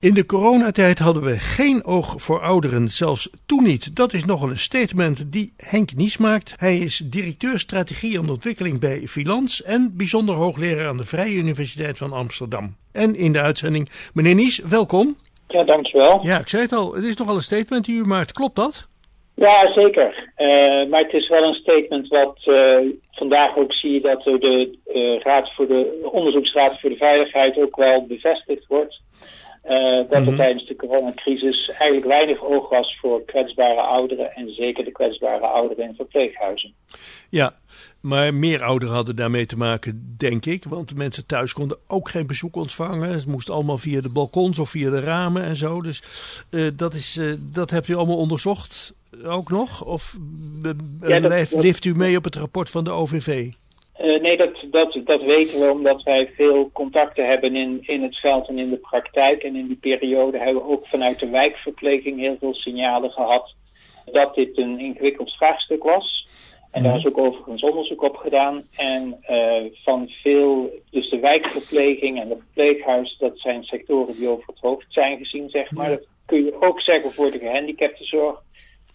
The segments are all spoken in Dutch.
In de coronatijd hadden we geen oog voor ouderen, zelfs toen niet. Dat is nogal een statement die Henk Nies maakt. Hij is directeur strategie en ontwikkeling bij Filans en bijzonder hoogleraar aan de Vrije Universiteit van Amsterdam. En in de uitzending, meneer Nies, welkom. Ja, dankjewel. Ja, ik zei het al, het is nogal een statement die u maakt, klopt dat? Ja, zeker. Uh, maar het is wel een statement wat uh, vandaag ook zie je dat de uh, Raad voor de Onderzoeksraad voor de Veiligheid ook wel bevestigd wordt. Uh, dat er mm -hmm. tijdens de coronacrisis eigenlijk weinig oog was voor kwetsbare ouderen en zeker de kwetsbare ouderen in verpleeghuizen. Ja, maar meer ouderen hadden daarmee te maken, denk ik. Want de mensen thuis konden ook geen bezoek ontvangen. Het moest allemaal via de balkons of via de ramen en zo. Dus uh, dat, is, uh, dat hebt u allemaal onderzocht ook nog? Of ja, dat, leeft u mee op het rapport van de OVV? Uh, nee, dat, dat, dat weten we omdat wij veel contacten hebben in, in het veld en in de praktijk. En in die periode hebben we ook vanuit de wijkverpleging heel veel signalen gehad dat dit een ingewikkeld vraagstuk was. En daar is ook overigens onderzoek op gedaan. En uh, van veel, dus de wijkverpleging en het verpleeghuis, dat zijn sectoren die over het hoofd zijn gezien, zeg maar. Dat kun je ook zeggen voor de gehandicaptenzorg.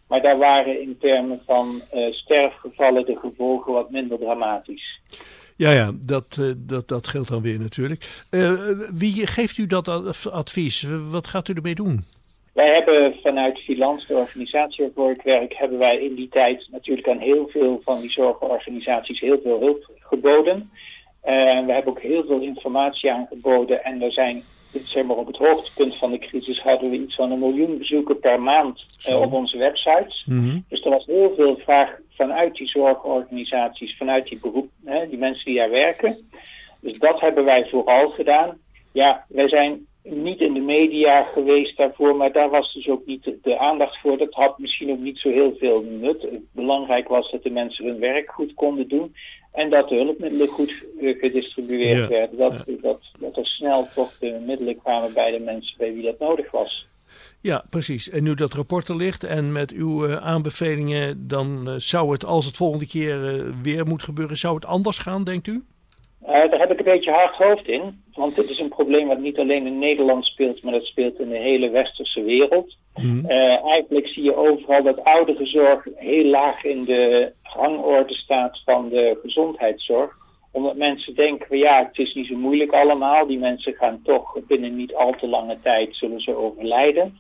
Maar daar waren in termen van uh, sterfgevallen de gevolgen wat minder dramatisch. Ja, ja, dat, uh, dat, dat geldt dan weer natuurlijk. Uh, wie geeft u dat advies? Wat gaat u ermee doen? Wij hebben vanuit Filans, de organisatie waarvoor ik werk, hebben wij in die tijd natuurlijk aan heel veel van die zorgorganisaties heel veel hulp geboden. En we hebben ook heel veel informatie aangeboden en er zijn zeg maar, op het hoogtepunt van de crisis hadden we iets van een miljoen bezoeken per maand uh, op onze websites. Mhm. Mm -hmm. Dus er was heel veel vraag vanuit die zorgorganisaties, vanuit die beroep, hè, die mensen die daar werken. Dus dat hebben wij vooral gedaan. Ja, wij zijn niet in de media geweest daarvoor, maar daar was dus ook niet de, de aandacht voor. Dat had misschien ook niet zo heel veel nut. Belangrijk was dat de mensen hun werk goed konden doen. En dat de hulpmiddelen goed uh, gedistribueerd Ja, werden. Dat, dat, dat er snel toch de middelen kwamen bij de mensen bij wie dat nodig was. Ja, precies. En nu dat rapport er ligt en met uw uh, aanbevelingen, dan uh, zou het, als het volgende keer weer moet gebeuren, zou het anders gaan, denkt u? daar heb ik een beetje hard hoofd in. Want dit is een probleem wat niet alleen in Nederland speelt, maar dat speelt in de hele westerse wereld. Mhm. eigenlijk zie je overal dat ouderenzorg heel laag in de rangorde staat van de gezondheidszorg omdat mensen denken, ja, het is niet zo moeilijk allemaal. Die mensen gaan toch binnen niet al te lange tijd zullen ze overlijden.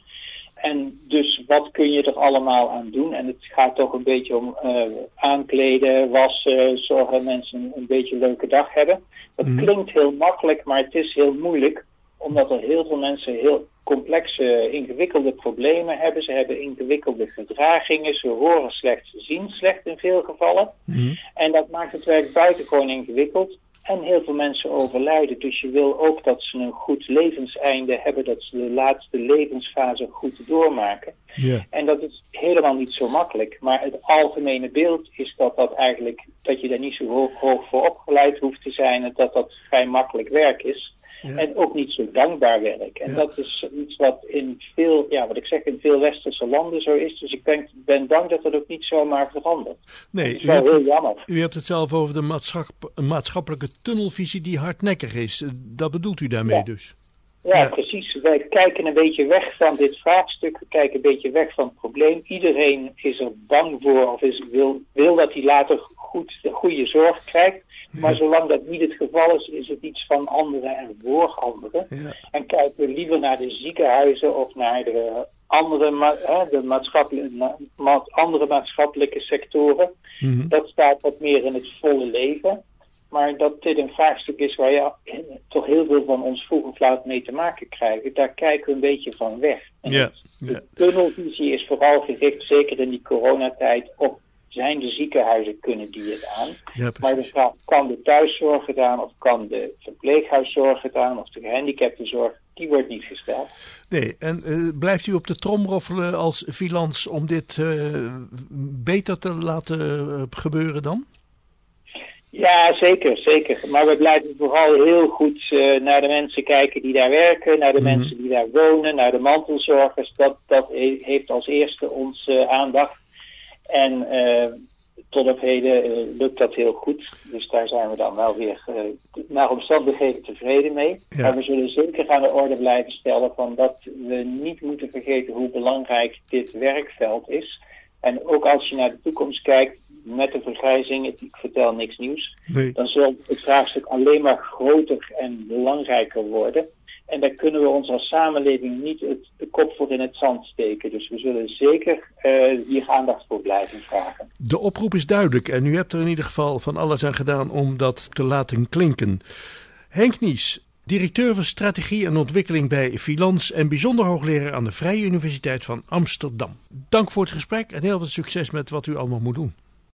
En dus wat kun je er allemaal aan doen? En het gaat toch een beetje om uh, aankleden, wassen, zorgen dat mensen een beetje een leuke dag hebben. Dat Mhm. klinkt heel makkelijk, maar het is heel moeilijk. Omdat er heel veel mensen heel complexe, ingewikkelde problemen hebben. Ze hebben ingewikkelde gedragingen, ze horen slecht, ze zien slecht in veel gevallen. Mhm. En dat maakt het werk buitengewoon ingewikkeld. En heel veel mensen overlijden. Dus je wil ook dat ze een goed levenseinde hebben. Dat ze de laatste levensfase goed doormaken. En dat is helemaal niet zo makkelijk. Maar het algemene beeld is dat dat eigenlijk, dat je daar niet zo hoog, hoog voor opgeleid hoeft te zijn. En dat dat vrij makkelijk werk is. Ja. En ook niet zo dankbaar werk. En Ja. dat is iets wat in veel, ja, wat ik zeg, in veel westerse landen zo is. Dus ik denk, ben bang dat dat ook niet zomaar verandert. Nee, u wel hebt, heel het, jammer. u hebt het zelf over de maatschap- maatschappelijke tunnelvisie die hardnekkig is. Dat bedoelt u daarmee Ja. dus? Ja, Ja. precies. Wij kijken een beetje weg van dit vraagstuk. We kijken een beetje weg van het probleem. Iedereen is er bang voor of is, wil, wil dat hij later goed, goede zorg krijgt. Maar Ja. zolang dat niet het geval is, is het iets van anderen en voor anderen. Ja. En kijken we liever naar de ziekenhuizen of naar de andere, ma hè, de maatschappelijke, ma ma andere maatschappelijke sectoren. Mhm. Dat staat wat meer in het volle leven. Maar dat dit een vraagstuk is waar je toch heel veel van ons vroeg of laat mee te maken krijgen, daar kijken we een beetje van weg. En Ja, het- ja. De tunnelvisie is vooral gericht, zeker in die coronatijd, op zijn de ziekenhuizen, kunnen die het aan? Ja, Maar de vraag, kan de thuiszorg gedaan, of kan de verpleeghuiszorg gedaan, of de gehandicaptenzorg, die wordt niet gesteld. Nee, en eh, blijft u op de trom roffelen als filans om dit eh, beter te laten eh, gebeuren dan? Ja, zeker, zeker. Maar we blijven vooral heel goed uh, naar de mensen kijken die daar werken, naar de Mhm. mensen die daar wonen, naar de mantelzorgers. Dat, dat he- heeft als eerste onze uh, aandacht. En uh, tot op heden lukt dat heel goed. Dus daar zijn we dan wel weer naar omstandigheden tevreden mee. Ja. Maar we zullen zeker aan de orde blijven stellen van dat we niet moeten vergeten hoe belangrijk dit werkveld is. En ook als je naar de toekomst kijkt, met de vergrijzing, ik vertel niks nieuws, nee. dan zal het vraagstuk alleen maar groter en belangrijker worden. En daar kunnen we ons als samenleving niet het, de kop voor in het zand steken. Dus we zullen zeker uh, hier aandacht voor blijven vragen. De oproep is duidelijk en u hebt er in ieder geval van alles aan gedaan om dat te laten klinken. Henk Nies, directeur van strategie en ontwikkeling bij Filans en bijzonder hoogleraar aan de Vrije Universiteit van Amsterdam. Dank voor het gesprek en heel veel succes met wat u allemaal moet doen.